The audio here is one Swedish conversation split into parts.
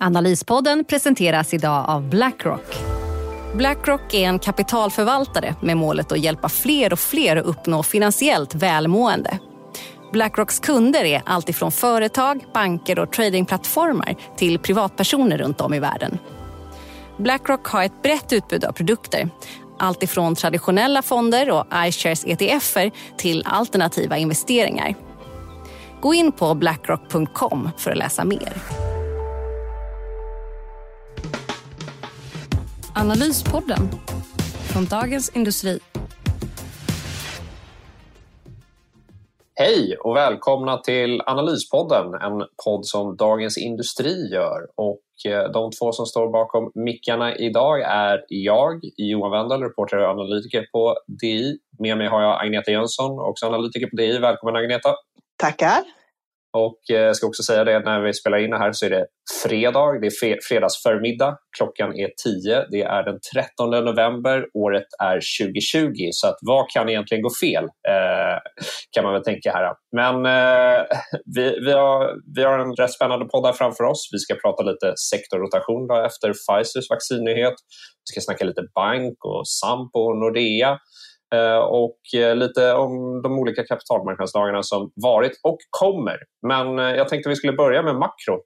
Analyspodden presenteras idag av Blackrock. Blackrock är en kapitalförvaltare med målet att hjälpa fler och fler att uppnå finansiellt välmående. Blackrocks kunder är alltifrån företag, banker och tradingplattformar till privatpersoner runt om i världen. Blackrock har ett brett utbud av produkter. Alltifrån traditionella fonder och iShares ETFer till alternativa investeringar. Gå in på blackrock.com för att läsa mer. Analyspodden från Dagens Industri. Hej och välkomna till Analyspodden, en podd som Dagens Industri gör. Och eh, de två som står bakom mickarna idag är jag, Johan Wendel, reporter och analytiker på DI. Med mig har jag Agneta Jönsson, också analytiker på DI. Välkommen Agneta! Tackar! Och eh, jag ska också säga det, när vi spelar in det här så är det fredag, det är fredagsförmiddag. Klockan är 10. Det är den 13 november, året är 2020. Så att vad kan egentligen gå fel? Eh, kan man väl tänka här. Men eh, vi, vi, har, vi har en rätt spännande podd här framför oss. Vi ska prata lite sektorrotation efter Pfizers vaccinnyhet. Vi ska snacka lite bank och Sampo och Nordea. Eh, och eh, lite om de olika kapitalmarknadsdagarna som varit och kommer. Men eh, jag tänkte vi skulle börja med makro.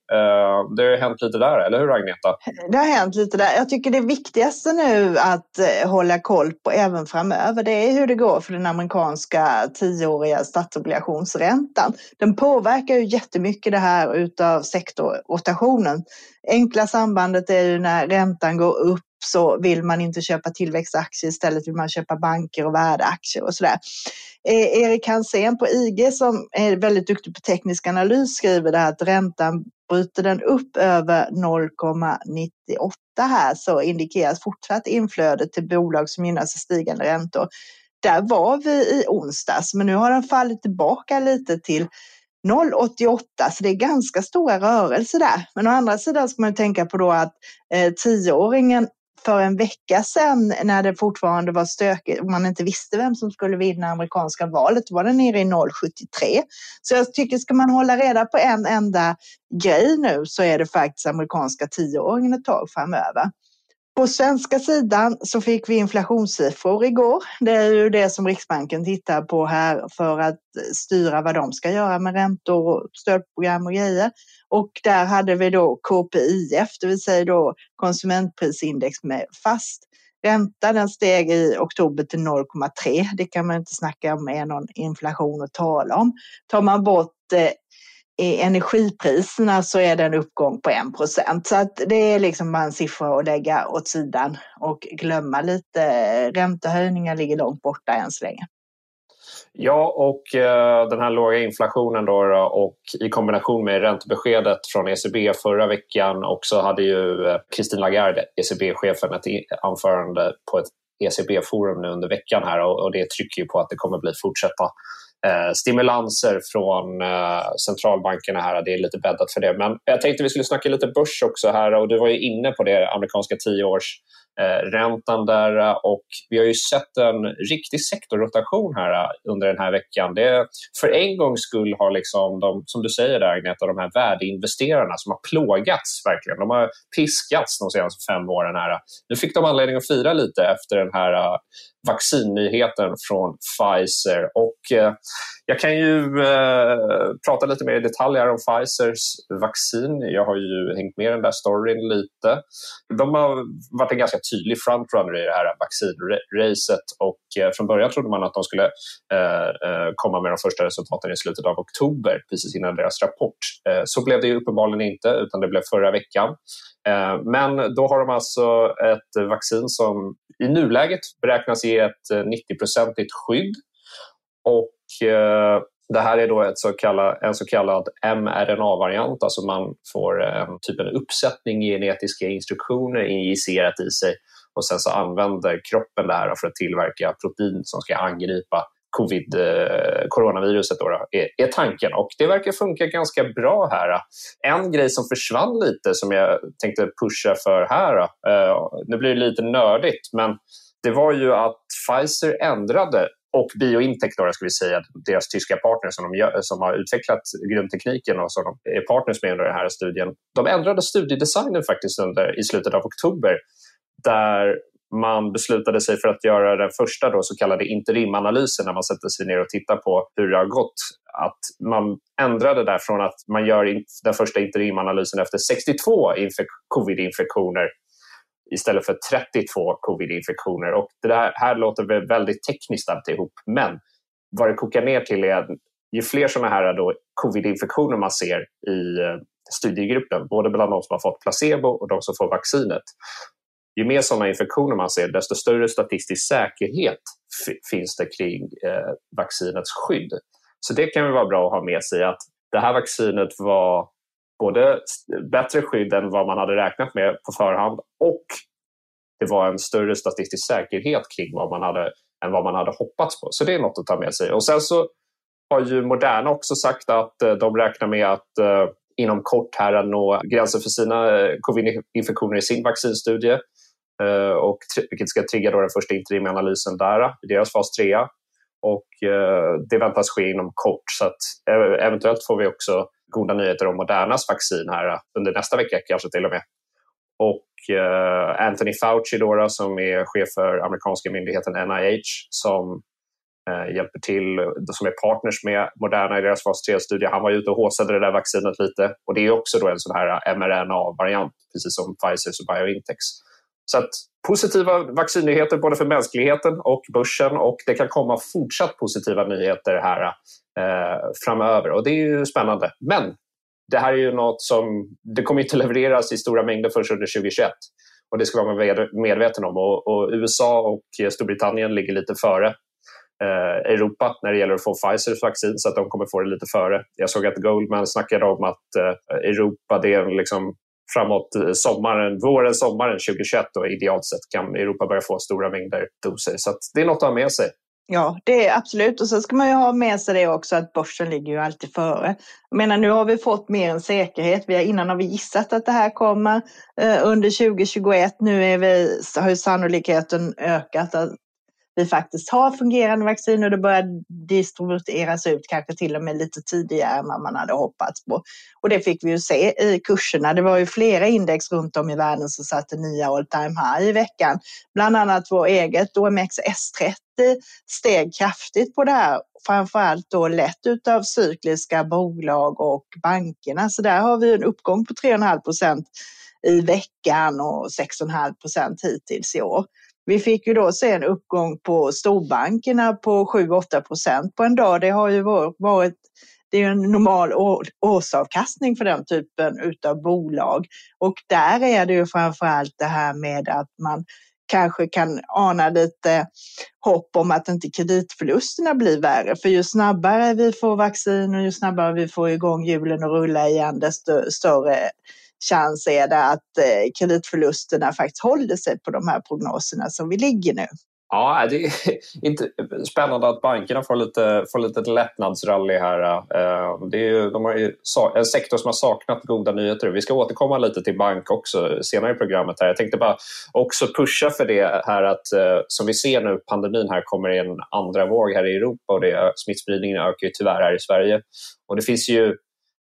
Det har hänt lite där, eller hur Agneta? Det har hänt lite där. Jag tycker det viktigaste nu att hålla koll på även framöver, det är hur det går för den amerikanska tioåriga statsobligationsräntan. Den påverkar ju jättemycket det här utav sektorrotationen. Enkla sambandet är ju när räntan går upp så vill man inte köpa tillväxtaktier, istället vill man köpa banker och värdeaktier och sådär. Eh, Erik Hansén på IG som är väldigt duktig på teknisk analys skriver det här att räntan bryter den upp över 0,98 här så indikeras fortsatt inflöde till bolag som gynnas av stigande räntor. Där var vi i onsdags, men nu har den fallit tillbaka lite till 0,88 så det är ganska stora rörelser där. Men å andra sidan ska man tänka på då att eh, tioåringen för en vecka sedan när det fortfarande var stökigt och man inte visste vem som skulle vinna amerikanska valet, var den nere i 0,73. Så jag tycker, ska man hålla reda på en enda grej nu så är det faktiskt amerikanska tioåringen ett tag framöver. På svenska sidan så fick vi inflationssiffror igår. Det är ju det som Riksbanken tittar på här för att styra vad de ska göra med räntor och stödprogram och grejer. Och där hade vi då KPIF, det vill säga då konsumentprisindex med fast ränta. Den steg i oktober till 0,3. Det kan man inte snacka om är någon inflation att tala om. Tar man bort eh, i energipriserna så är det en uppgång på 1 procent. Så att det är liksom bara en siffra att lägga åt sidan och glömma lite. Räntehöjningar ligger långt borta än så länge. Ja, och eh, den här låga inflationen då, och i kombination med räntebeskedet från ECB förra veckan och så hade ju eh, Christine Lagarde, ECB-chefen, ett anförande på ett ECB-forum nu under veckan här och, och det trycker ju på att det kommer bli fortsätta eh, stimulanser från eh, centralbankerna här. Det är lite bäddat för det. Men jag tänkte vi skulle snacka lite börs också här och du var ju inne på det, amerikanska tioårs Eh, räntan där och vi har ju sett en riktig sektorrotation här eh, under den här veckan. Det, för en gångs skull har liksom de, som du säger där Agneta, de här värdeinvesterarna som har plågats verkligen, de har piskats de senaste fem åren här. Nu fick de anledning att fira lite efter den här eh, vaccinnyheten från Pfizer och eh, jag kan ju eh, prata lite mer i detalj om Pfizers vaccin. Jag har ju hängt med i den där storyn lite. De har varit en ganska tydlig frontrunner i det här vaccinracet och eh, från början trodde man att de skulle eh, eh komma med de första resultaten i slutet av oktober, precis innan deras rapport. Eh, så blev det ju uppenbarligen inte, utan det blev förra veckan. Eh, men då har de alltså ett vaccin som i nuläget beräknas ge ett eh, 90-procentigt skydd. Och eh, Det här är då ett så kallad, en så kallad mRNA-variant, alltså man får en typ en uppsättning genetiska instruktioner injicerat i sig och sen så använder kroppen det här för att tillverka protein som ska angripa covid, eh, coronaviruset då, då är, är, tanken. Och det verkar funka ganska bra här. En grej som försvann lite som jag tänkte pusha för här, eh, nu blir det lite nördigt, men det var ju att Pfizer ändrade och Biointech då, ska vi säga, deras tyska partner som, de gör, som har utvecklat grundtekniken och som de är partners med under den här studien. De ändrade studiedesignen faktiskt under, i slutet av oktober där man beslutade sig för att göra den första då, så kallade interimanalysen när man sätter sig ner och tittar på hur det har gått. Att man ändrade där från att man gör den första interimanalysen efter 62 covid-infektioner istället för 32 covid-infektioner. Och det här, här låter väldigt tekniskt alltihop, men vad det kokar ner till är att ju fler sådana här covid-infektioner man ser i eh, studiegruppen, både bland de som har fått placebo och de som får vaccinet, ju mer sådana infektioner man ser, desto större statistisk säkerhet finns det kring eh, vaccinets skydd. Så det kan vara bra att ha med sig att det här vaccinet var både bättre skydd än vad man hade räknat med på förhand och det var en större statistisk säkerhet kring vad man hade, än vad man hade hoppats på. Så det är något att ta med sig. Och sen så har ju Moderna också sagt att eh, de räknar med att eh, inom kort här att nå gränsen för sina eh, covid-infektioner i sin vaccinstudie. Eh, och vilket ska trigga då den första interimanalysen där eh, i deras fas 3. Och eh, det väntas ske inom kort så att eventuellt får vi också goda nyheter om Modernas vaccin här under nästa vecka kanske till och med. Och Anthony Fauci då, som är chef för amerikanska myndigheten NIH som Eh, hjälper till, eh, som är partners med Moderna i deras fas 3-studie. Han var ute och håsade det där vaccinet lite och det är också då en sån här eh, mRNA-variant, precis som Pfizers och Biointex. Så att positiva vaccinnyheter både för mänskligheten och börsen och det kan komma fortsatt positiva nyheter här eh, framöver och det är ju spännande. Men det här är ju något som det kommer inte levereras i stora mängder förrän under 2021 och det ska man vara medveten om och, och USA och Storbritannien ligger lite före Eh, Europa när det gäller att få Pfizers vaccin så att de kommer få det lite före. Jag såg att Goldman snackade om att eh, Europa det är liksom framåt eh, sommaren, våren, sommaren 2021 då idealt sett kan Europa börja få stora mängder doser. Så det är något att ha med sig. Ja, det är absolut. Och sen ska man ju ha med sig det också att börsen ligger ju alltid före. Jag menar, nu har vi fått mer än säkerhet. Vi har, innan har vi gissat att det här kommer eh, under 2021. Nu är vi, har ju sannolikheten ökat att vi faktiskt har fungerande vaccin och det börjar distribueras ut kanske till och med lite tidigare än vad man hade hoppats på. Och det fick vi ju se i kurserna. Det var ju flera index runt om i världen som satte nya all time high i veckan. Bland annat vår eget OMXS30 steg kraftigt på det här framförallt då lett utav cykliska bolag och bankerna. Så där har vi en uppgång på 3,5 procent i veckan och 6,5 procent hittills i år. Vi fick ju då se en uppgång på storbankerna på 7-8 procent på en dag. Det har ju varit det är en normal årsavkastning för den typen av bolag. Och där är det ju framför allt det här med att man kanske kan ana lite hopp om att inte kreditförlusterna blir värre. För ju snabbare vi får vaccin och ju snabbare vi får igång hjulen och rulla igen, desto större chans är det att eh, kreditförlusterna faktiskt håller sig på de här prognoserna som vi ligger nu. Ja, det är inte spännande att bankerna får lite, får lite lättnadsrally här. Eh. Det är, de har ju en sektor som har saknat goda nyheter. Vi ska återkomma lite till bank också senare i programmet. här. Jag tänkte bara också pusha för det här att eh, som vi ser nu, pandemin här kommer i en andra våg här i Europa och det, smittspridningen ökar ju tyvärr här i Sverige. Och det finns ju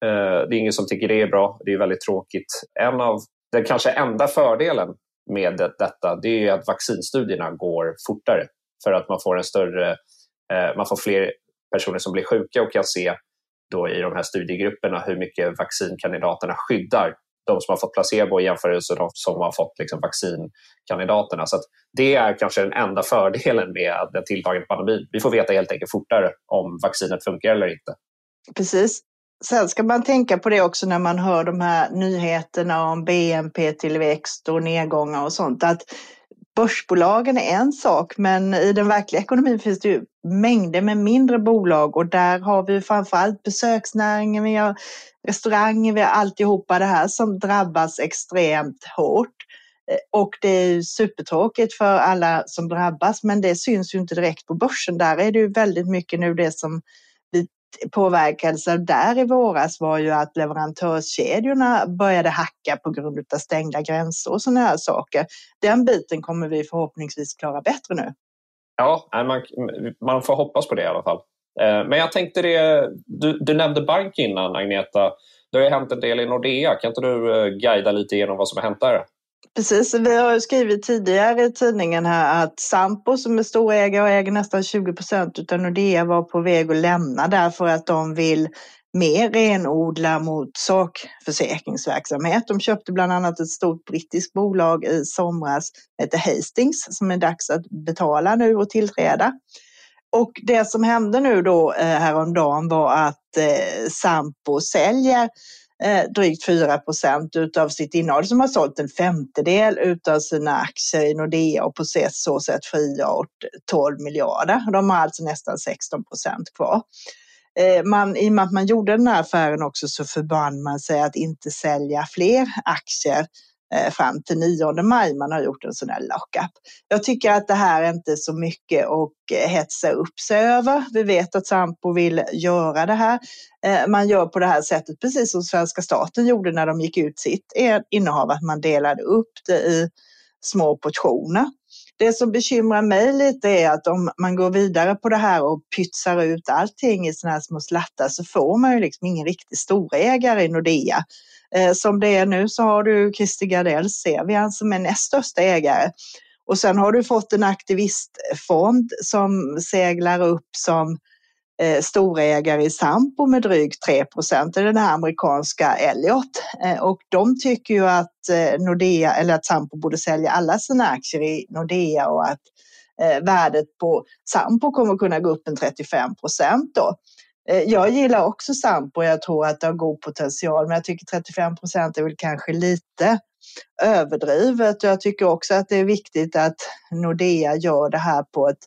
Eh, det är ingen som tycker det är bra. Det är väldigt tråkigt. En av den kanske enda fördelen med detta det är att vaccinstudierna går fortare för att man får en större, eh, man får fler personer som blir sjuka och kan se då i de här studiegrupperna hur mycket vaccinkandidaterna skyddar de som har fått placebo i jämförelse med de som har fått liksom vaccinkandidaterna. Så det är kanske den enda fördelen med den tilltagande pandemin. Vi får veta helt enkelt fortare om vaccinet funkar eller inte. Precis. Sen ska man tänka på det också när man hör de här nyheterna om BNP-tillväxt och nedgångar och sånt. Att börsbolagen är en sak, men i den verkliga ekonomin finns det ju mängder med mindre bolag och där har vi framförallt besöksnäringen, vi har restauranger, vi har alltihopa det här som drabbas extremt hårt. Eh, och det är supertråkigt för alla som drabbas, men det syns ju inte direkt på börsen. Där är det ju väldigt mycket nu det som påverkelser där i våras var ju att leverantörskedjorna började hacka på grund av stängda gränser och sådana här saker. Den biten kommer vi förhoppningsvis klara bättre nu. Ja, man, man får hoppas på det i alla fall. Eh, men jag tänkte det, du, du nämnde bank innan Agneta. Det har ju hänt en del i Nordea. Kan inte du eh, guida lite genom vad som har hänt där? Precis, vi har skrivit tidigare i tidningen här att Sampo som är storägare och äger nästan 20 procent av Nordea var på väg att lämna därför att de vill mer renodla mot sakförsäkringsverksamhet. De köpte bland annat ett stort brittiskt bolag i somras, heter Hastings, som är dags att betala nu och tillträda. Och det som hände nu då eh, häromdagen var att eh, Sampo säljer eh, drygt 4 procent utav sitt innehåll som har sålt en femtedel utav sina aktier i Nordea och på så sätt frigjort 12 miljarder. De har alltså nästan 16 procent kvar. Eh, man, I och med att man gjorde den här affären också så förband man sig att inte sälja fler aktier Eh, fram till 9 maj man har gjort en sån här lockup. Jag tycker att det här är inte så mycket att eh, hetsa upp sig över. Vi vet att Sampo vill göra det här. Eh, man gör på det här sättet precis som svenska staten gjorde när de gick ut sitt innehav, att man delade upp det i små portioner. Det som bekymrar mig lite är att om man går vidare på det här och pytsar ut allting i sådana här små slattar så får man ju liksom ingen riktig storägare i Nordea. Eh, som det är nu så har du Christer Gardell Sevian som är näst största ägare. Och sen har du fått en aktivistfond som seglar upp som eh, storägare i Sampo med drygt 3 procent, den här amerikanska Elliot. Eh, och de tycker ju att eh, Nordea, eller att Sampo borde sälja alla sina aktier i Nordea och att eh, värdet på Sampo kommer kunna gå upp en 35 procent då. Eh, jag gillar också Sampo och jag tror att det har god potential, men jag tycker 35 procent är väl kanske lite överdrivet. Jag tycker också att det är viktigt att Nordea gör det här på ett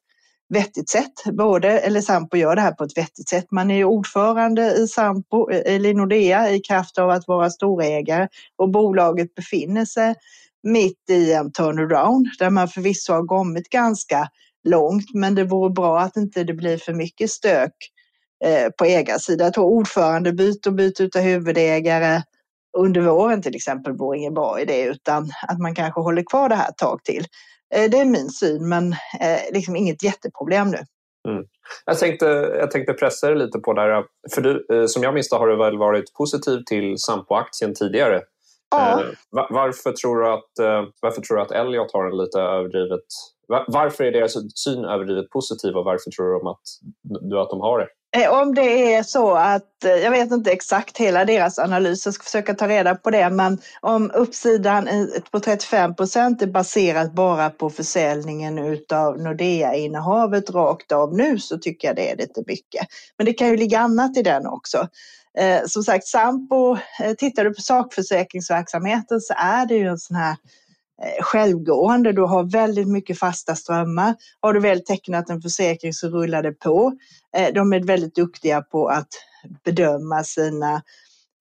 vettigt sätt. Både, eller Sampo gör det här på ett vettigt sätt. Man är ju ordförande i Sampo, eller Nordea i kraft av att vara storägare och bolaget befinner sig mitt i en turnaround där man förvisso har kommit ganska långt, men det vore bra att inte det blir för mycket stök Eh, på ägarsidan. Jag tror ordförandebyte och byte av huvudägare under våren till exempel vore ingen bra idé utan att man kanske håller kvar det här ett tag till. Eh, det är min syn men eh, liksom inget jätteproblem nu. Mm. Jag, tänkte, jag tänkte pressa dig lite på det här. För du, eh, som jag minns har du väl varit positiv till Sampo-aktien tidigare? Ja. Varför tror, du att, varför tror du att Elliot har en lite överdrivet... Varför är deras syn överdrivet positiv och varför tror du att, du att de har det? Eh, om det är så att, eh, jag vet inte exakt hela deras analys, jag ska försöka ta reda på det, men om uppsidan på 35 procent är baserat bara på försäljningen utav Nordea-innehavet rakt av nu så tycker jag det är lite mycket. Men det kan ju ligga annat i den också. Eh, som sagt, Sampo, eh, tittar du på sakförsäkringsverksamheten så är det ju en sån här Eh, självgående, du har väldigt mycket fasta strömmar. Har du väl tecknat en försäkring så rullar det på. Eh, de är väldigt duktiga på att bedöma sina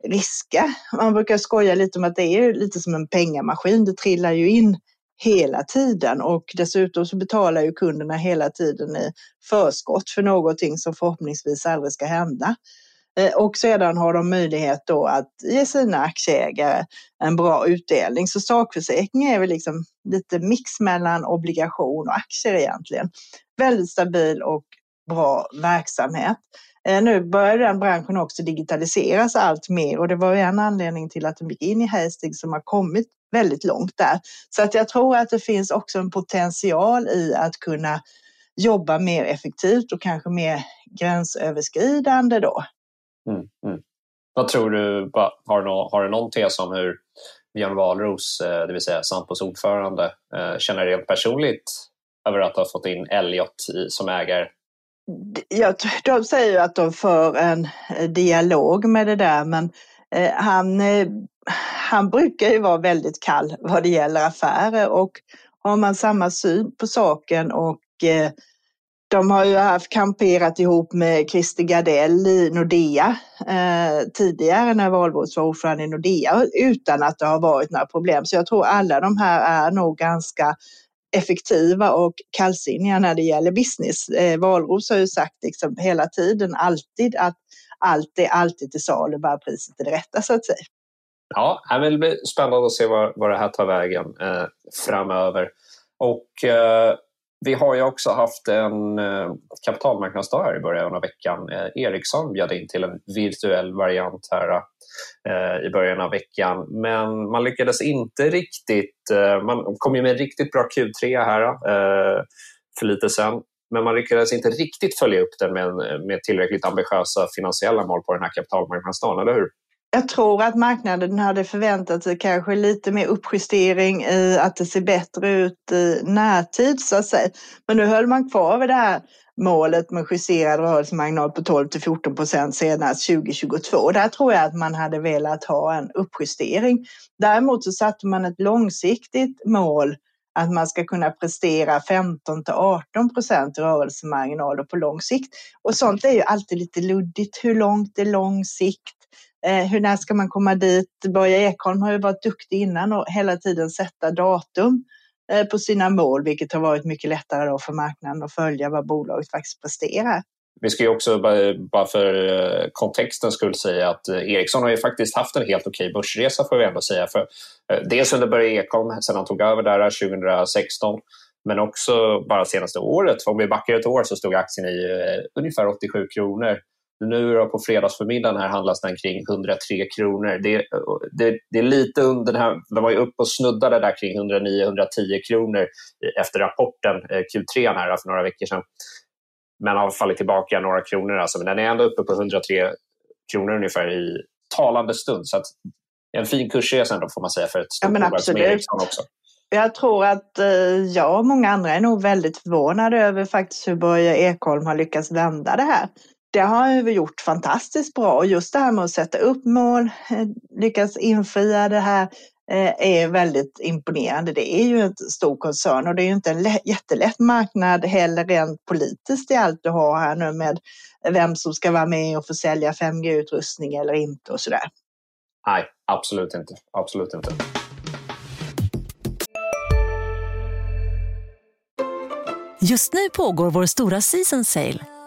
risker. Man brukar skoja lite om att det är lite som en pengamaskin, det trillar ju in hela tiden och dessutom så betalar ju kunderna hela tiden i förskott för någonting som förhoppningsvis aldrig ska hända. Eh, och sedan har de möjlighet då att ge sina aktieägare en bra utdelning. Så sakförsäkring är väl liksom lite mix mellan obligation och aktier egentligen. Väldigt stabil och bra verksamhet. Eh, nu börjar den branschen också digitaliseras allt mer och det var en anledning till att de gick in i Hastings som har kommit väldigt långt där. Så att jag tror att det finns också en potential i att kunna jobba mer effektivt och kanske mer gränsöverskridande då. Mm, mm. Vad tror du, har du, någon, har du någon tes om hur Björn Wahlroos, eh, det vill säga Sampos ordförande, eh, känner rent personligt över att ha fått in Elliot som ägare? Ja, de säger ju att de för en eh, dialog med det där, men han, han brukar ju vara väldigt kall vad det gäller affärer och har man samma syn på saken och eh, de har ju haft kamperat ihop med Christer Gardell i Nordea eh, tidigare när Valborgs var ordförande i Nordea utan att det har varit några problem. Så jag tror alla de här är nog ganska effektiva och kallsinniga när det gäller business. Eh, Valros har ju sagt liksom hela tiden, alltid, att allt är alltid till salu, bara priset är det rätta så att säga. Ja, det blir spännande att se var, var det här tar vägen eh, framöver. Och eh, vi har ju också haft en eh, kapitalmarknadsdag här i början av veckan. Eh, Ericsson bjöd in till en virtuell variant här eh, i början av veckan. Men man lyckades inte riktigt, man kom ju med en riktigt bra Q3 här för lite sen. Men man lyckades inte riktigt följa upp den med, med tillräckligt ambitiösa finansiella mål på den här kapitalmarknadsdagen, eller hur? Jag tror att marknaden hade förväntat sig kanske lite mer uppjustering i att det ser bättre ut i närtid så att säga. Men nu höll man kvar vid det här målet med justerad rörelsemarginal på 12 till 14 procent senast 2022. Där tror jag att man hade velat ha en uppjustering. Däremot så satte man ett långsiktigt mål att man ska kunna prestera 15 till 18 procent rörelsemarginaler på lång sikt. Och sånt är ju alltid lite luddigt. Hur långt är lång sikt? Eh, hur när ska man komma dit? Börje Ekholm har ju varit duktig innan och hela tiden sätta datum eh, på sina mål, vilket har varit mycket lättare då för marknaden att följa vad bolaget faktiskt presterar. Vi ska ju också bara för kontexten kontextens skull säga att Ericsson har ju faktiskt haft en helt okej börsresa får vi ändå säga. För dels under Börje Ekholm, sedan han tog över där 2016, men också bara senaste året. Om vi backar ett år så stod aktien i ungefär 87 kronor. Nu då på fredagsförmiddagen här handlas den kring 103 kronor. Det, det, det är lite under den här, den var ju upp och snuddade där kring 109-110 kronor efter rapporten eh, Q3 här för några veckor sedan. Men har fallit tillbaka några kronor alltså. Men den är ändå uppe på 103 kronor ungefär i talande stund. Så att en fin kursresa ändå får man säga för ett stort ja, bolag som Ericsson också. Jag tror att eh, jag och många andra är nog väldigt förvånade över faktiskt hur Börje Ekholm har lyckats vända det här det har vi gjort fantastiskt bra och just det här med att sätta upp mål, eh, lyckas infria det här eh, är väldigt imponerande. Det är ju en stor koncern och det är ju inte en jättelätt marknad heller rent politiskt i allt du har här nu med vem som ska vara med och få sälja 5G-utrustning eller inte och sådär. Nej, absolut inte. Absolut inte. Just nu pågår vår stora season sale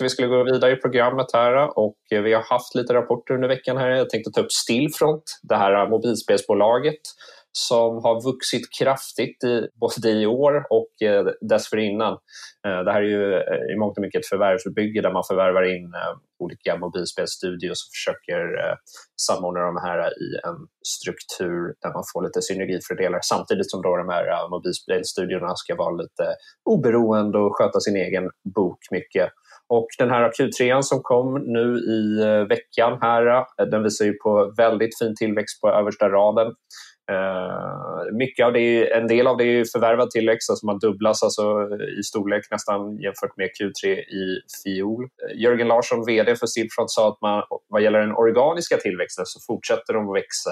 Tänkte vi skulle gå vidare i programmet här och vi har haft lite rapporter under veckan här. Jag tänkte ta upp Stillfront, det här mobilspelsbolaget som har vuxit kraftigt i, både i år och eh, dessförinnan. Eh, det här är ju eh, i mångt och mycket ett förvärvsbygge där man förvärvar in olika mobilspelstudios och försöker samordna de här i en struktur där man får lite synergifördelar samtidigt som då de här mobilspelstudiorna ska vara lite oberoende och sköta sin egen bok mycket. Och den här Q3 som kom nu i eh, veckan här, eh, den visar ju på väldigt fin tillväxt på översta raden. Eh, mycket av det, en del av det är förvärvad tillväxt, alltså man dubblas alltså i storlek nästan jämfört med Q3 i fjol. Jörgen Larsson, VD för Stillfront, sa att man, vad gäller den organiska tillväxten så fortsätter de att växa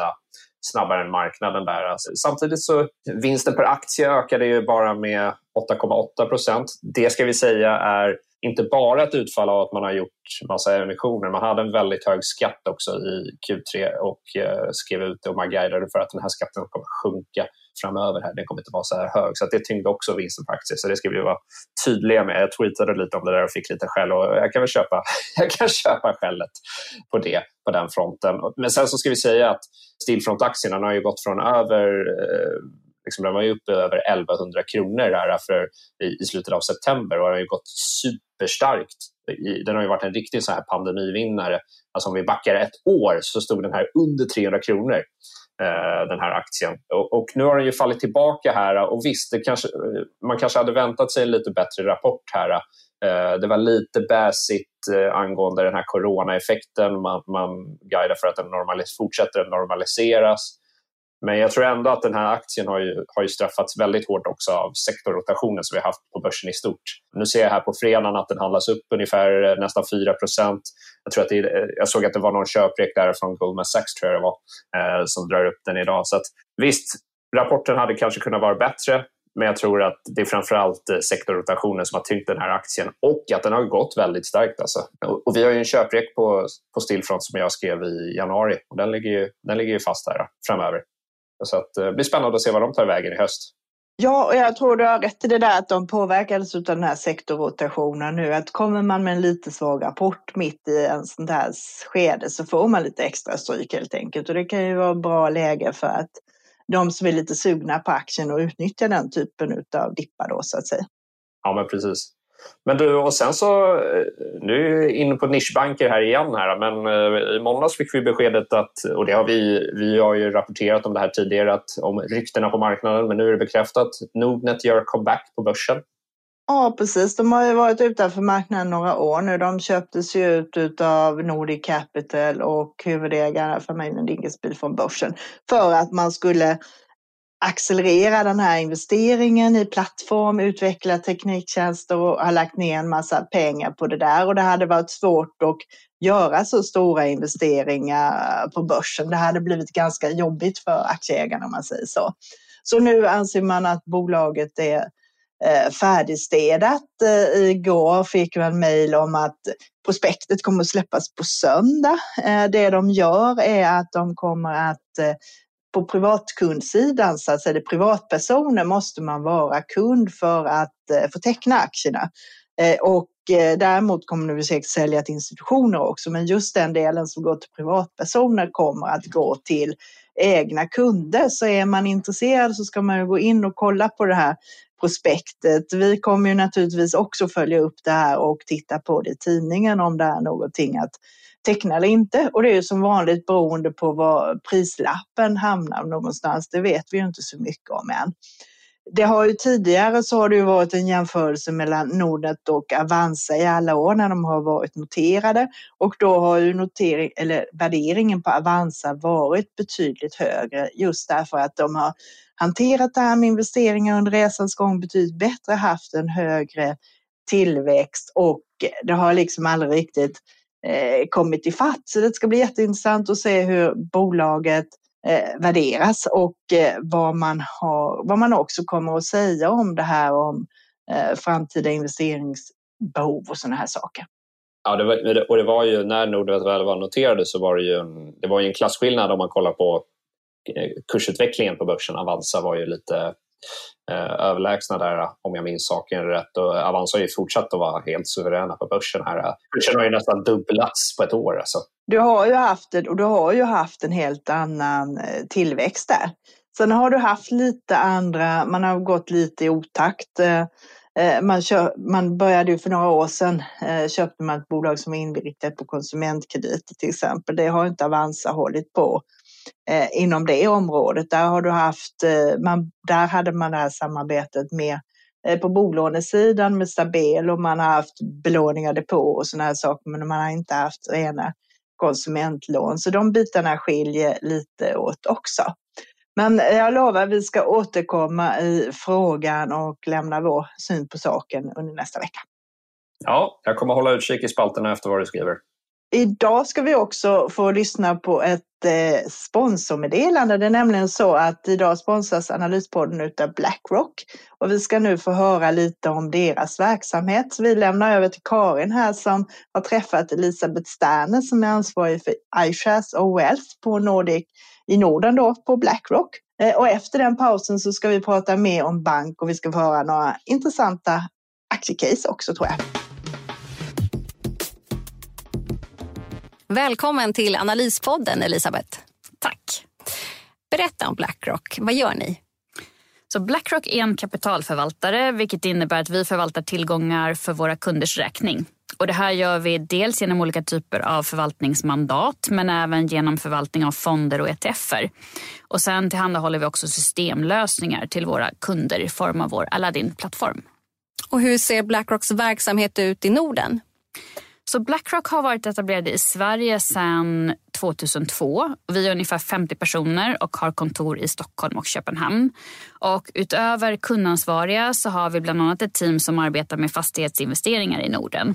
snabbare än marknaden där. Alltså, samtidigt så vinsten per aktie ökade ju bara med 8,8 procent. Det ska vi säga är inte bara ett utfall av att man har gjort massa emissioner. Man hade en väldigt hög skatt också i Q3 och eh, skrev ut det och man guidade för att den här skatten kommer sjunka framöver. Här. Den kommer inte vara så här hög. Så att det tyngde också vinsten på aktier. Så det ska vi vara tydliga med. Jag tweetade lite om det där och fick lite skäll och jag kan väl köpa, jag kan köpa skället på det, på den fronten. Men sen så ska vi säga att Stillfront-aktierna har ju gått från över eh, liksom, den var ju uppe över 1100 kronor där för, i, i slutet av september och har ju gått superstarkt. Den har ju varit en riktig så här pandemivinnare. Alltså om vi backar ett år så stod den här under 300 kronor. Eh, den här aktien. Och, och, nu har den ju fallit tillbaka här och visst, det kanske, man kanske hade väntat sig en lite bättre rapport här. Eh, det var lite bäsigt eh, angående den här coronaeffekten. Man, man guidar för att den normalis fortsätter normaliseras. Men jag tror ändå att den här aktien har ju, har ju straffats väldigt hårt också av sektorrotationen som vi har haft på börsen i stort. Nu ser jag här på fredagen att den handlas upp ungefär eh, nästan 4 jag, tror att det, eh, jag såg att det var någon köprek där från Goldman Sachs tror jag det var, eh, som drar upp den idag. Så att, visst, rapporten hade kanske kunnat vara bättre, men jag tror att det är framförallt eh, sektorrotationen som har tyngt den här aktien och att den har gått väldigt starkt. Alltså. Och vi har ju en köprek på, på Stillfront som jag skrev i januari och den ligger ju, den ligger ju fast här framöver. Så att, eh, det blir spännande att se vad de tar vägen i höst. Ja, och jag tror du har rätt i det där att de påverkades av den här sektorrotationen nu. Att kommer man med en lite svag rapport mitt i en sån här skede så får man lite extra stryk helt enkelt. Och det kan ju vara bra läge för att de som är lite sugna på aktien och utnyttja den typen av dippar då så att säga. Ja, men precis. Men du, och sen så, eh, nu är vi inne på nischbanker här igen här, men eh, i måndags fick vi beskedet att, och det har vi, vi har ju rapporterat om det här tidigare, att, om ryktena på marknaden, men nu är det bekräftat, Nordnet gör comeback på börsen. Ja, precis. De har ju varit utanför marknaden några år nu. De köptes ju ut av Nordic Capital och huvudägaren familjen Dinkelspiel från börsen för att man skulle accelerera den här investeringen i plattform, utveckla tekniktjänster och har lagt ner en massa pengar på det där och det hade varit svårt att göra så stora investeringar på börsen. Det hade blivit ganska jobbigt för aktieägarna om man säger så. Så nu anser man att bolaget är eh, färdigstädat. Eh, igår fick vi en mejl om att prospektet kommer att släppas på söndag. Eh, det de gör är att de kommer att på privatkundsidan, så att säga, privatpersoner, måste man vara kund för att eh, få teckna aktierna. Eh, och eh, däremot kommer vi säkert sälja till institutioner också, men just den delen som går till privatpersoner kommer att gå till egna kunder. Så är man intresserad så ska man ju gå in och kolla på det här prospektet. Vi kommer ju naturligtvis också följa upp det här och titta på det i tidningen om det är någonting att teckna eller inte. Och det är ju som vanligt beroende på var prislappen hamnar någonstans. Det vet vi ju inte så mycket om än. Det har ju tidigare så har det ju varit en jämförelse mellan Nordnet och Avanza i alla år när de har varit noterade och då har ju notering, eller värderingen på Avanza varit betydligt högre just därför att de har hanterat det här med investeringar under resans gång betydligt bättre, haft en högre tillväxt och det har liksom aldrig riktigt eh, kommit ifatt. Så det ska bli jätteintressant att se hur bolaget eh, värderas och eh, vad, man har, vad man också kommer att säga om det här om eh, framtida investeringsbehov och sådana här saker. Ja, det var, och det var ju när Nordnet väl var noterade så var det ju en, det var ju en klasskillnad om man kollar på eh, kursutvecklingen på börsen. Avanza var ju lite Eh, överlägsna där eh, om jag minns saken rätt. Och Avanza har ju fortsatt att vara helt suveräna på börsen här. Eh. Börsen har ju nästan dubblats på ett år. Alltså. Du har ju haft och du har ju haft en helt annan tillväxt där. Sen har du haft lite andra, man har gått lite i otakt. Man, kö, man började ju för några år sedan, köpte man ett bolag som är inriktat på konsumentkrediter till exempel. Det har inte Avanza hållit på eh, inom det området. Där har du haft, eh, man, där hade man det här samarbetet med eh, på bolånesidan med Stabel och man har haft belåningar depå och sådana här saker, men man har inte haft rena konsumentlån. Så de bitarna skiljer lite åt också. Men jag lovar, vi ska återkomma i frågan och lämna vår syn på saken under nästa vecka. Ja, jag kommer hålla utkik i spalterna efter vad du skriver. Idag ska vi också få lyssna på ett eh, sponsormeddelande. Det är nämligen så att idag sponsras Analyspodden utav Blackrock och vi ska nu få höra lite om deras verksamhet. Så vi lämnar över till Karin här som har träffat Elisabeth Sterner som är ansvarig för iShares och Wealth på Nordic i Norden då på Blackrock. Eh, och efter den pausen så ska vi prata mer om bank och vi ska få höra några intressanta aktiecase också tror jag. Välkommen till Analyspodden, Elisabeth. Tack. Berätta om Blackrock. Vad gör ni? Så Blackrock är en kapitalförvaltare vilket innebär att vi förvaltar tillgångar för våra kunders räkning. Och det här gör vi dels genom olika typer av förvaltningsmandat men även genom förvaltning av fonder och ETFer. Och sen tillhandahåller vi också systemlösningar till våra kunder i form av vår Aladdin-plattform. Och hur ser Blackrocks verksamhet ut i Norden? Så Blackrock har varit etablerade i Sverige sedan 2002. Vi är ungefär 50 personer och har kontor i Stockholm och Köpenhamn. Och utöver kundansvariga så har vi bland annat ett team som arbetar med fastighetsinvesteringar i Norden.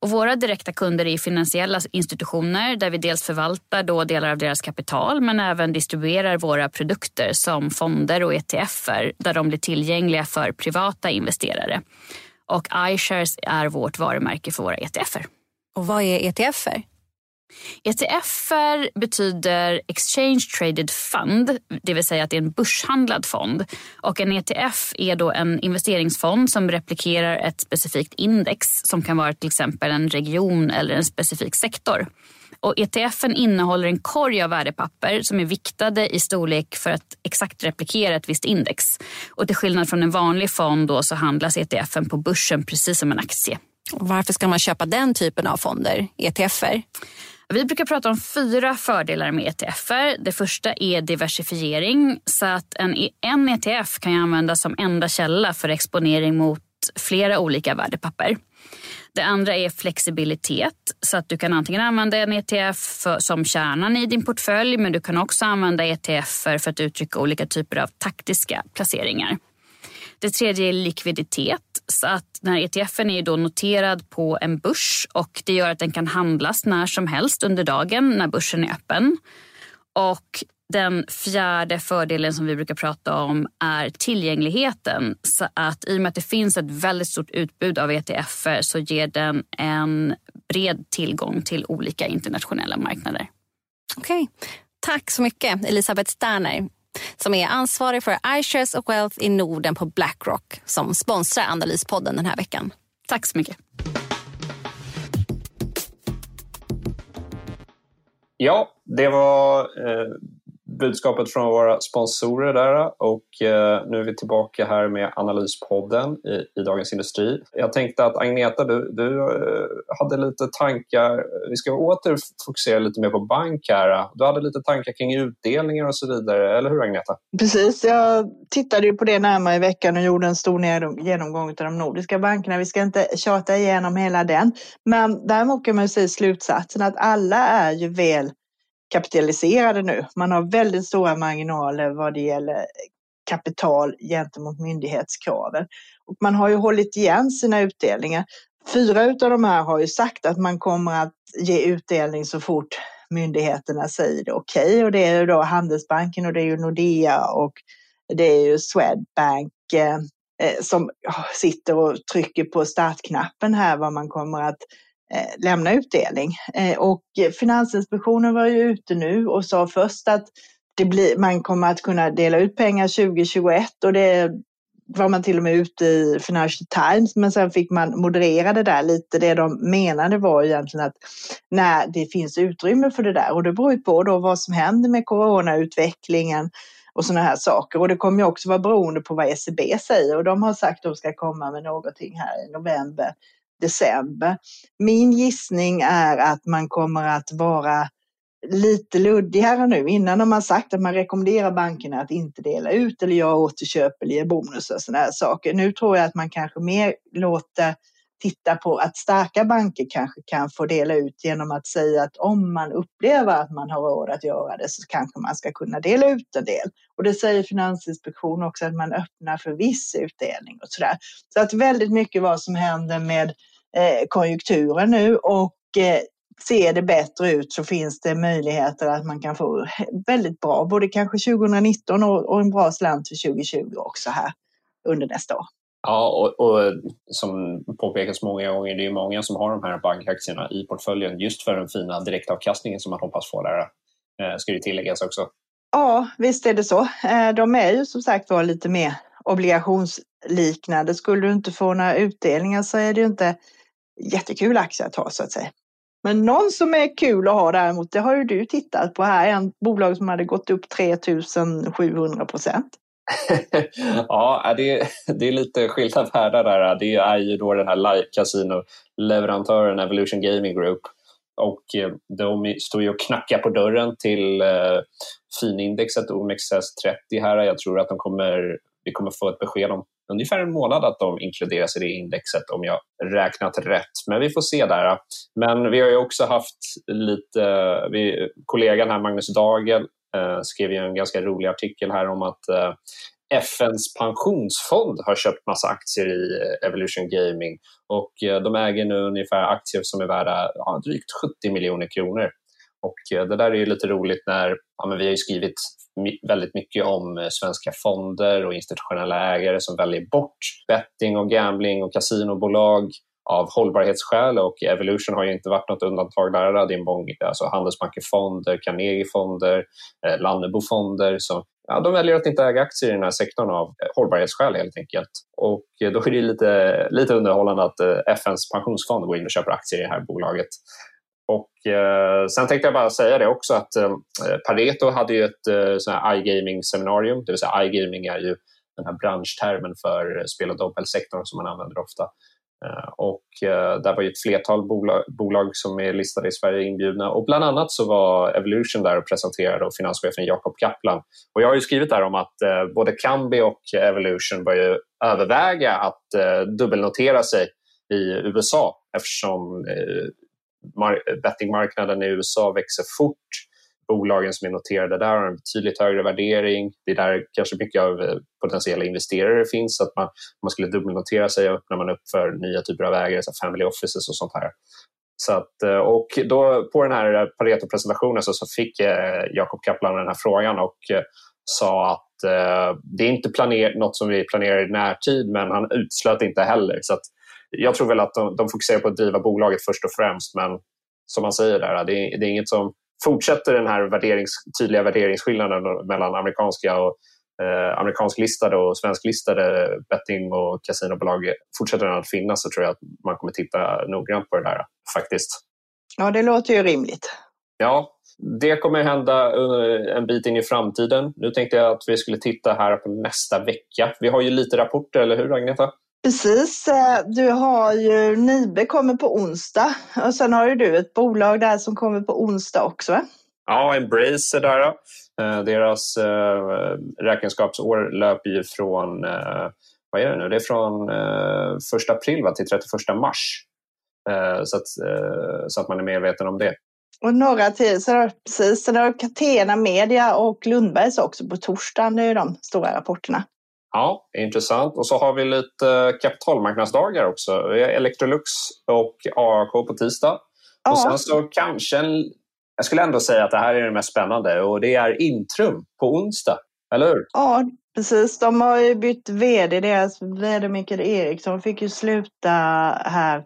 Och våra direkta kunder är finansiella institutioner där vi dels förvaltar då delar av deras kapital men även distribuerar våra produkter som fonder och ETFer där de blir tillgängliga för privata investerare. Och iShares är vårt varumärke för våra ETFer. Och vad är ETFer? ETFer betyder Exchange Traded Fund, det vill säga att det är en börshandlad fond. Och en ETF är då en investeringsfond som replikerar ett specifikt index som kan vara till exempel en region eller en specifik sektor. Och ETFen innehåller en korg av värdepapper som är viktade i storlek för att exakt replikera ett visst index. Och till skillnad från en vanlig fond då så handlas ETFen på börsen precis som en aktie. Och varför ska man köpa den typen av fonder, ETFer? Vi brukar prata om fyra fördelar med ETFer. Det första är diversifiering. Så att en, en ETF kan användas som enda källa för exponering mot flera olika värdepapper. Det andra är flexibilitet, så att du kan antingen använda en ETF för, som kärnan i din portfölj men du kan också använda ETF för att uttrycka olika typer av taktiska placeringar. Det tredje är likviditet. Så att den här ETFen är då noterad på en börs och det gör att den kan handlas när som helst under dagen när börsen är öppen. Och den fjärde fördelen som vi brukar prata om är tillgängligheten. Så att I och med att det finns ett väldigt stort utbud av ETFer så ger den en bred tillgång till olika internationella marknader. Okej. Okay. Tack så mycket, Elisabeth Sterner som är ansvarig för iShares och Wealth i Norden på Blackrock som sponsrar Analyspodden den här veckan. Tack så mycket. Ja, det var eh, budskapet från våra sponsorer där och eh, nu är vi tillbaka här med Analyspodden i, i Dagens Industri. Jag tänkte att Agneta, du, du eh, hade lite tankar, vi ska åter fokusera lite mer på bank här. Du hade lite tankar kring utdelningar och så vidare, eller hur Agneta? Precis, jag tittade ju på det närmare i veckan och gjorde en stor genomgång av de nordiska bankerna. Vi ska inte tjata igenom hela den, men däremot kan man ju säga slutsatsen att alla är ju väl kapitaliserade nu. Man har väldigt stora marginaler vad det gäller kapital gentemot myndighetskraven. Och man har ju hållit igen sina utdelningar. Fyra av de här har ju sagt att man kommer att ge utdelning så fort myndigheterna säger det okej. Okay. Och det är ju då Handelsbanken och det är ju Nordea och det är ju Swedbank eh, eh som sitter och trycker på startknappen här vad man kommer att Eh, lämna utdelning. Eh, och Finansinspektionen var ju ute nu och sa först att det blir, man kommer att kunna dela ut pengar 2021 och det var man till och med ute i Financial Times men sen fick man moderera det där lite. Det de menade var egentligen att när det finns utrymme för det där och det beror ju på då vad som händer med coronautvecklingen och sådana här saker. Och det kommer ju också vara beroende på vad ECB säger och de har sagt att de ska komma med någonting här i november december. Min gissning är att man kommer att vara lite luddigare nu. Innan har man sagt att man rekommenderar bankerna att inte dela ut eller göra återköp eller ge bonus och sådana här saker. Nu tror jag att man kanske mer låter titta på att starka banker kanske kan få dela ut genom att säga att om man upplever att man har råd att göra det så kanske man ska kunna dela ut en del. Och det säger Finansinspektionen också att man öppnar för viss utdelning och sådär. Så att väldigt mycket vad som händer med konjunkturen nu och eh, ser det bättre ut så finns det möjligheter att man kan få väldigt bra, både kanske 2019 och en bra slant för 2020 också här under nästa år. Ja, och, och som påpekats många gånger, det är många som har de här bankaktierna i portföljen just för den fina direktavkastningen som man hoppas få där, eh, ska det tilläggas också. Ja, visst är det så. De är ju som sagt var lite mer obligationsliknande. Skulle du inte få några utdelningar så är det ju inte jättekul aktie att ha så att säga. Men någon som är kul att ha däremot, det har ju du tittat på här, en bolag som hade gått upp 3700 procent. ja, det, det är lite skilda världar där. Det är ju då den här live casino-leverantören Evolution Gaming Group. Och eh, de står ju och knackar på dörren till eh, finindexet OMXS30 här. Jag tror att de kommer, vi kommer få ett besked om ungefär en månad att de inkluderas i det indexet om jag räknat rätt. Men vi får se där. Men vi har ju också haft lite, vi, kollegan här Magnus Dagel eh, skrev ju en ganska rolig artikel här om att eh, FNs pensionsfond har köpt massa aktier i eh, Evolution Gaming och eh, de äger nu ungefär aktier som är värda ja, drygt 70 miljoner kronor. Och eh, det där är ju lite roligt när ja, men vi har ju skrivit väldigt mycket om eh, svenska fonder och institutionella ägare som väljer bort betting och gambling och kasinobolag av hållbarhetsskäl och Evolution har ju inte varit något undantag där. Det är en mång, alltså Handelsbankefonder, Carnegiefonder, eh, Lannebofonder. Ja, de väljer att inte äga aktier i den här sektorn av eh, hållbarhetsskäl helt enkelt. Och eh, då är det lite, lite underhållande att FNs pensionsfond går in och köper aktier i det här bolaget. Och, eh, sen tänkte jag bara säga det också att eh, Pareto hade ju ett eh, iGaming-seminarium, det vill säga iGaming är ju den här branschtermen för spel och dobbelsektorn som man använder ofta. Eh, och eh, där var ju ett flertal bolag, bolag, som är listade i Sverige inbjudna och bland annat så var Evolution där och presenterade och finanschefen Jakob Kaplan. Och jag har ju skrivit där om att eh, både Kambi och Evolution börjar överväga att eh, dubbelnotera sig i USA eftersom eh, bettingmarknaden i USA växer fort. Bolagen som är noterade där har en betydligt högre värdering. Det är där kanske mycket av eh, potentiella investerare finns. Att man, om man skulle dubbelnotera sig öppnar man upp för nya typer av ägare, så family offices och sånt här. Så att, eh, och då, på den här eh, Pareto-presentationen så, så fick Jakob Kaplan den här frågan och sa att det är inte planer, något som vi planerar i närtid men han utslöt inte heller. Så att jag tror väl att de, de fokuserar på att driva bolaget först och främst men som man säger där, det är, det är inget som fortsätter den här värderings, tydliga värderingsskillnaden mellan amerikanska och eh, amerikansklistade och svensklistade betting och kasinobolag fortsätter den att finnas så tror jag att man kommer titta noggrant på det där faktiskt. Ja, det låter ju rimligt. Ja, det kommer hända eh, en bit in i framtiden. Nu tänkte jag att vi skulle titta här på nästa vecka. Vi har ju lite rapporter, eller hur Agneta? Precis. Eh, du har ju Nibe kommer på onsdag och sen har ju du ett bolag där som kommer på onsdag också. Ja, Embrace är där. Eh, deras eh, räkenskapsår löper ju från, vad är det nu, det är från 1 april va, till 31 mars. Så att, så att man är medveten om det. Och några till, så precis, sen har Catena Media och Lundbergs också på torsdagen, det är ju de stora rapporterna. Ja, intressant. Och så har vi lite kapitalmarknadsdagar också. Vi har Electrolux och AAK på tisdag. Ja. Och sen så kanske en, jag skulle ändå säga att det här är det mest spännande och det är Intrum på onsdag, eller hur? Ja, precis. De har ju bytt vd. Deras vd Mikael Eriksson fick ju sluta här,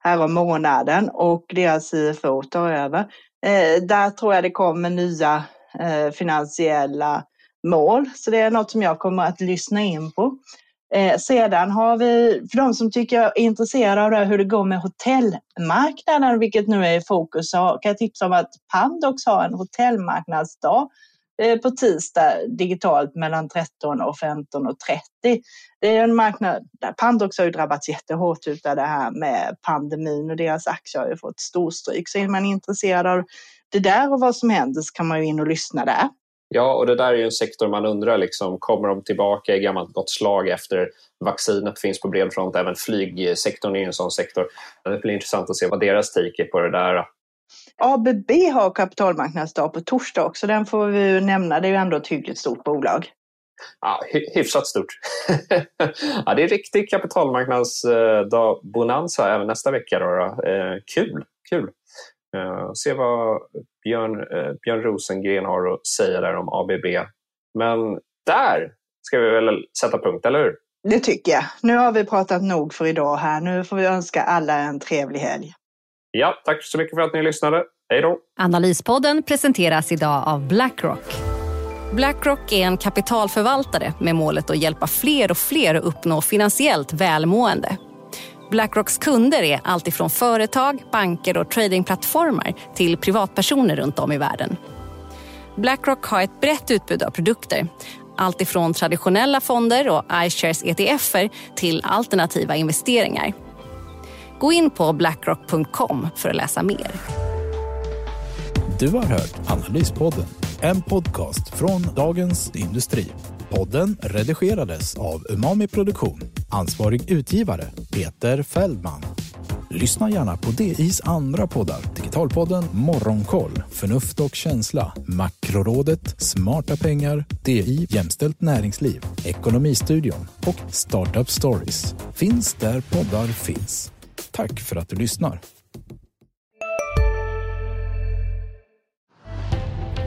här om månaden och deras CFO tar över. Eh, där tror jag det kommer nya eh, finansiella mål. Så det är något som jag kommer att lyssna in på. Eh, sedan har vi, för de som tycker är intresserade av det, hur det går med hotellmarknaden, vilket nu är i fokus, så kan jag tipsa om att Pandox har en hotellmarknadsdag eh, på tisdag digitalt mellan 13 och 15 och 30. Det är en marknad där Pandox har ju drabbats jättehårt av det här med pandemin och deras aktier har ju fått storstryk. Så är man intresserad av det där och vad som händer så kan man ju in och lyssna där. Ja, och det där är ju en sektor man undrar, liksom, kommer de tillbaka i gammalt gott slag efter vaccinet finns på bred front? Även flygsektorn är en sån sektor. Det blir intressant att se vad deras take är på det där. ABB har kapitalmarknadsdag på torsdag också, den får vi nämna. Det är ju ändå ett hyggligt stort bolag. Ja, hyfsat stort. ja, det är riktig kapitalmarknadsdag bonanza även nästa vecka. Då, då. Eh, kul, kul. Uh, se vad Björn, uh, Björn Rosengren har att säga där om ABB. Men där ska vi väl sätta punkt, eller hur? Det tycker jag. Nu har vi pratat nog för idag här. Nu får vi önska alla en trevlig helg. Ja, tack så mycket för att ni lyssnade. Hej då! Analyspodden presenteras idag av Blackrock. Blackrock är en kapitalförvaltare med målet att hjälpa fler och fler att uppnå finansiellt välmående. Blackrocks kunder är alltifrån företag, banker och tradingplattformar till privatpersoner runt om i världen. Blackrock har ett brett utbud av produkter. Allt ifrån traditionella fonder och iShares ETFer till alternativa investeringar. Gå in på blackrock.com för att läsa mer. Du har hört Analyspodden, en podcast från Dagens Industri. Podden redigerades av Umami Produktion. Ansvarig utgivare Peter Fällman. Lyssna gärna på DIs andra poddar. Digitalpodden Morgonkoll, Förnuft och känsla, Makrorådet, Smarta pengar, DI Jämställt näringsliv, Ekonomistudion och Startup Stories. Finns där poddar finns. Tack för att du lyssnar.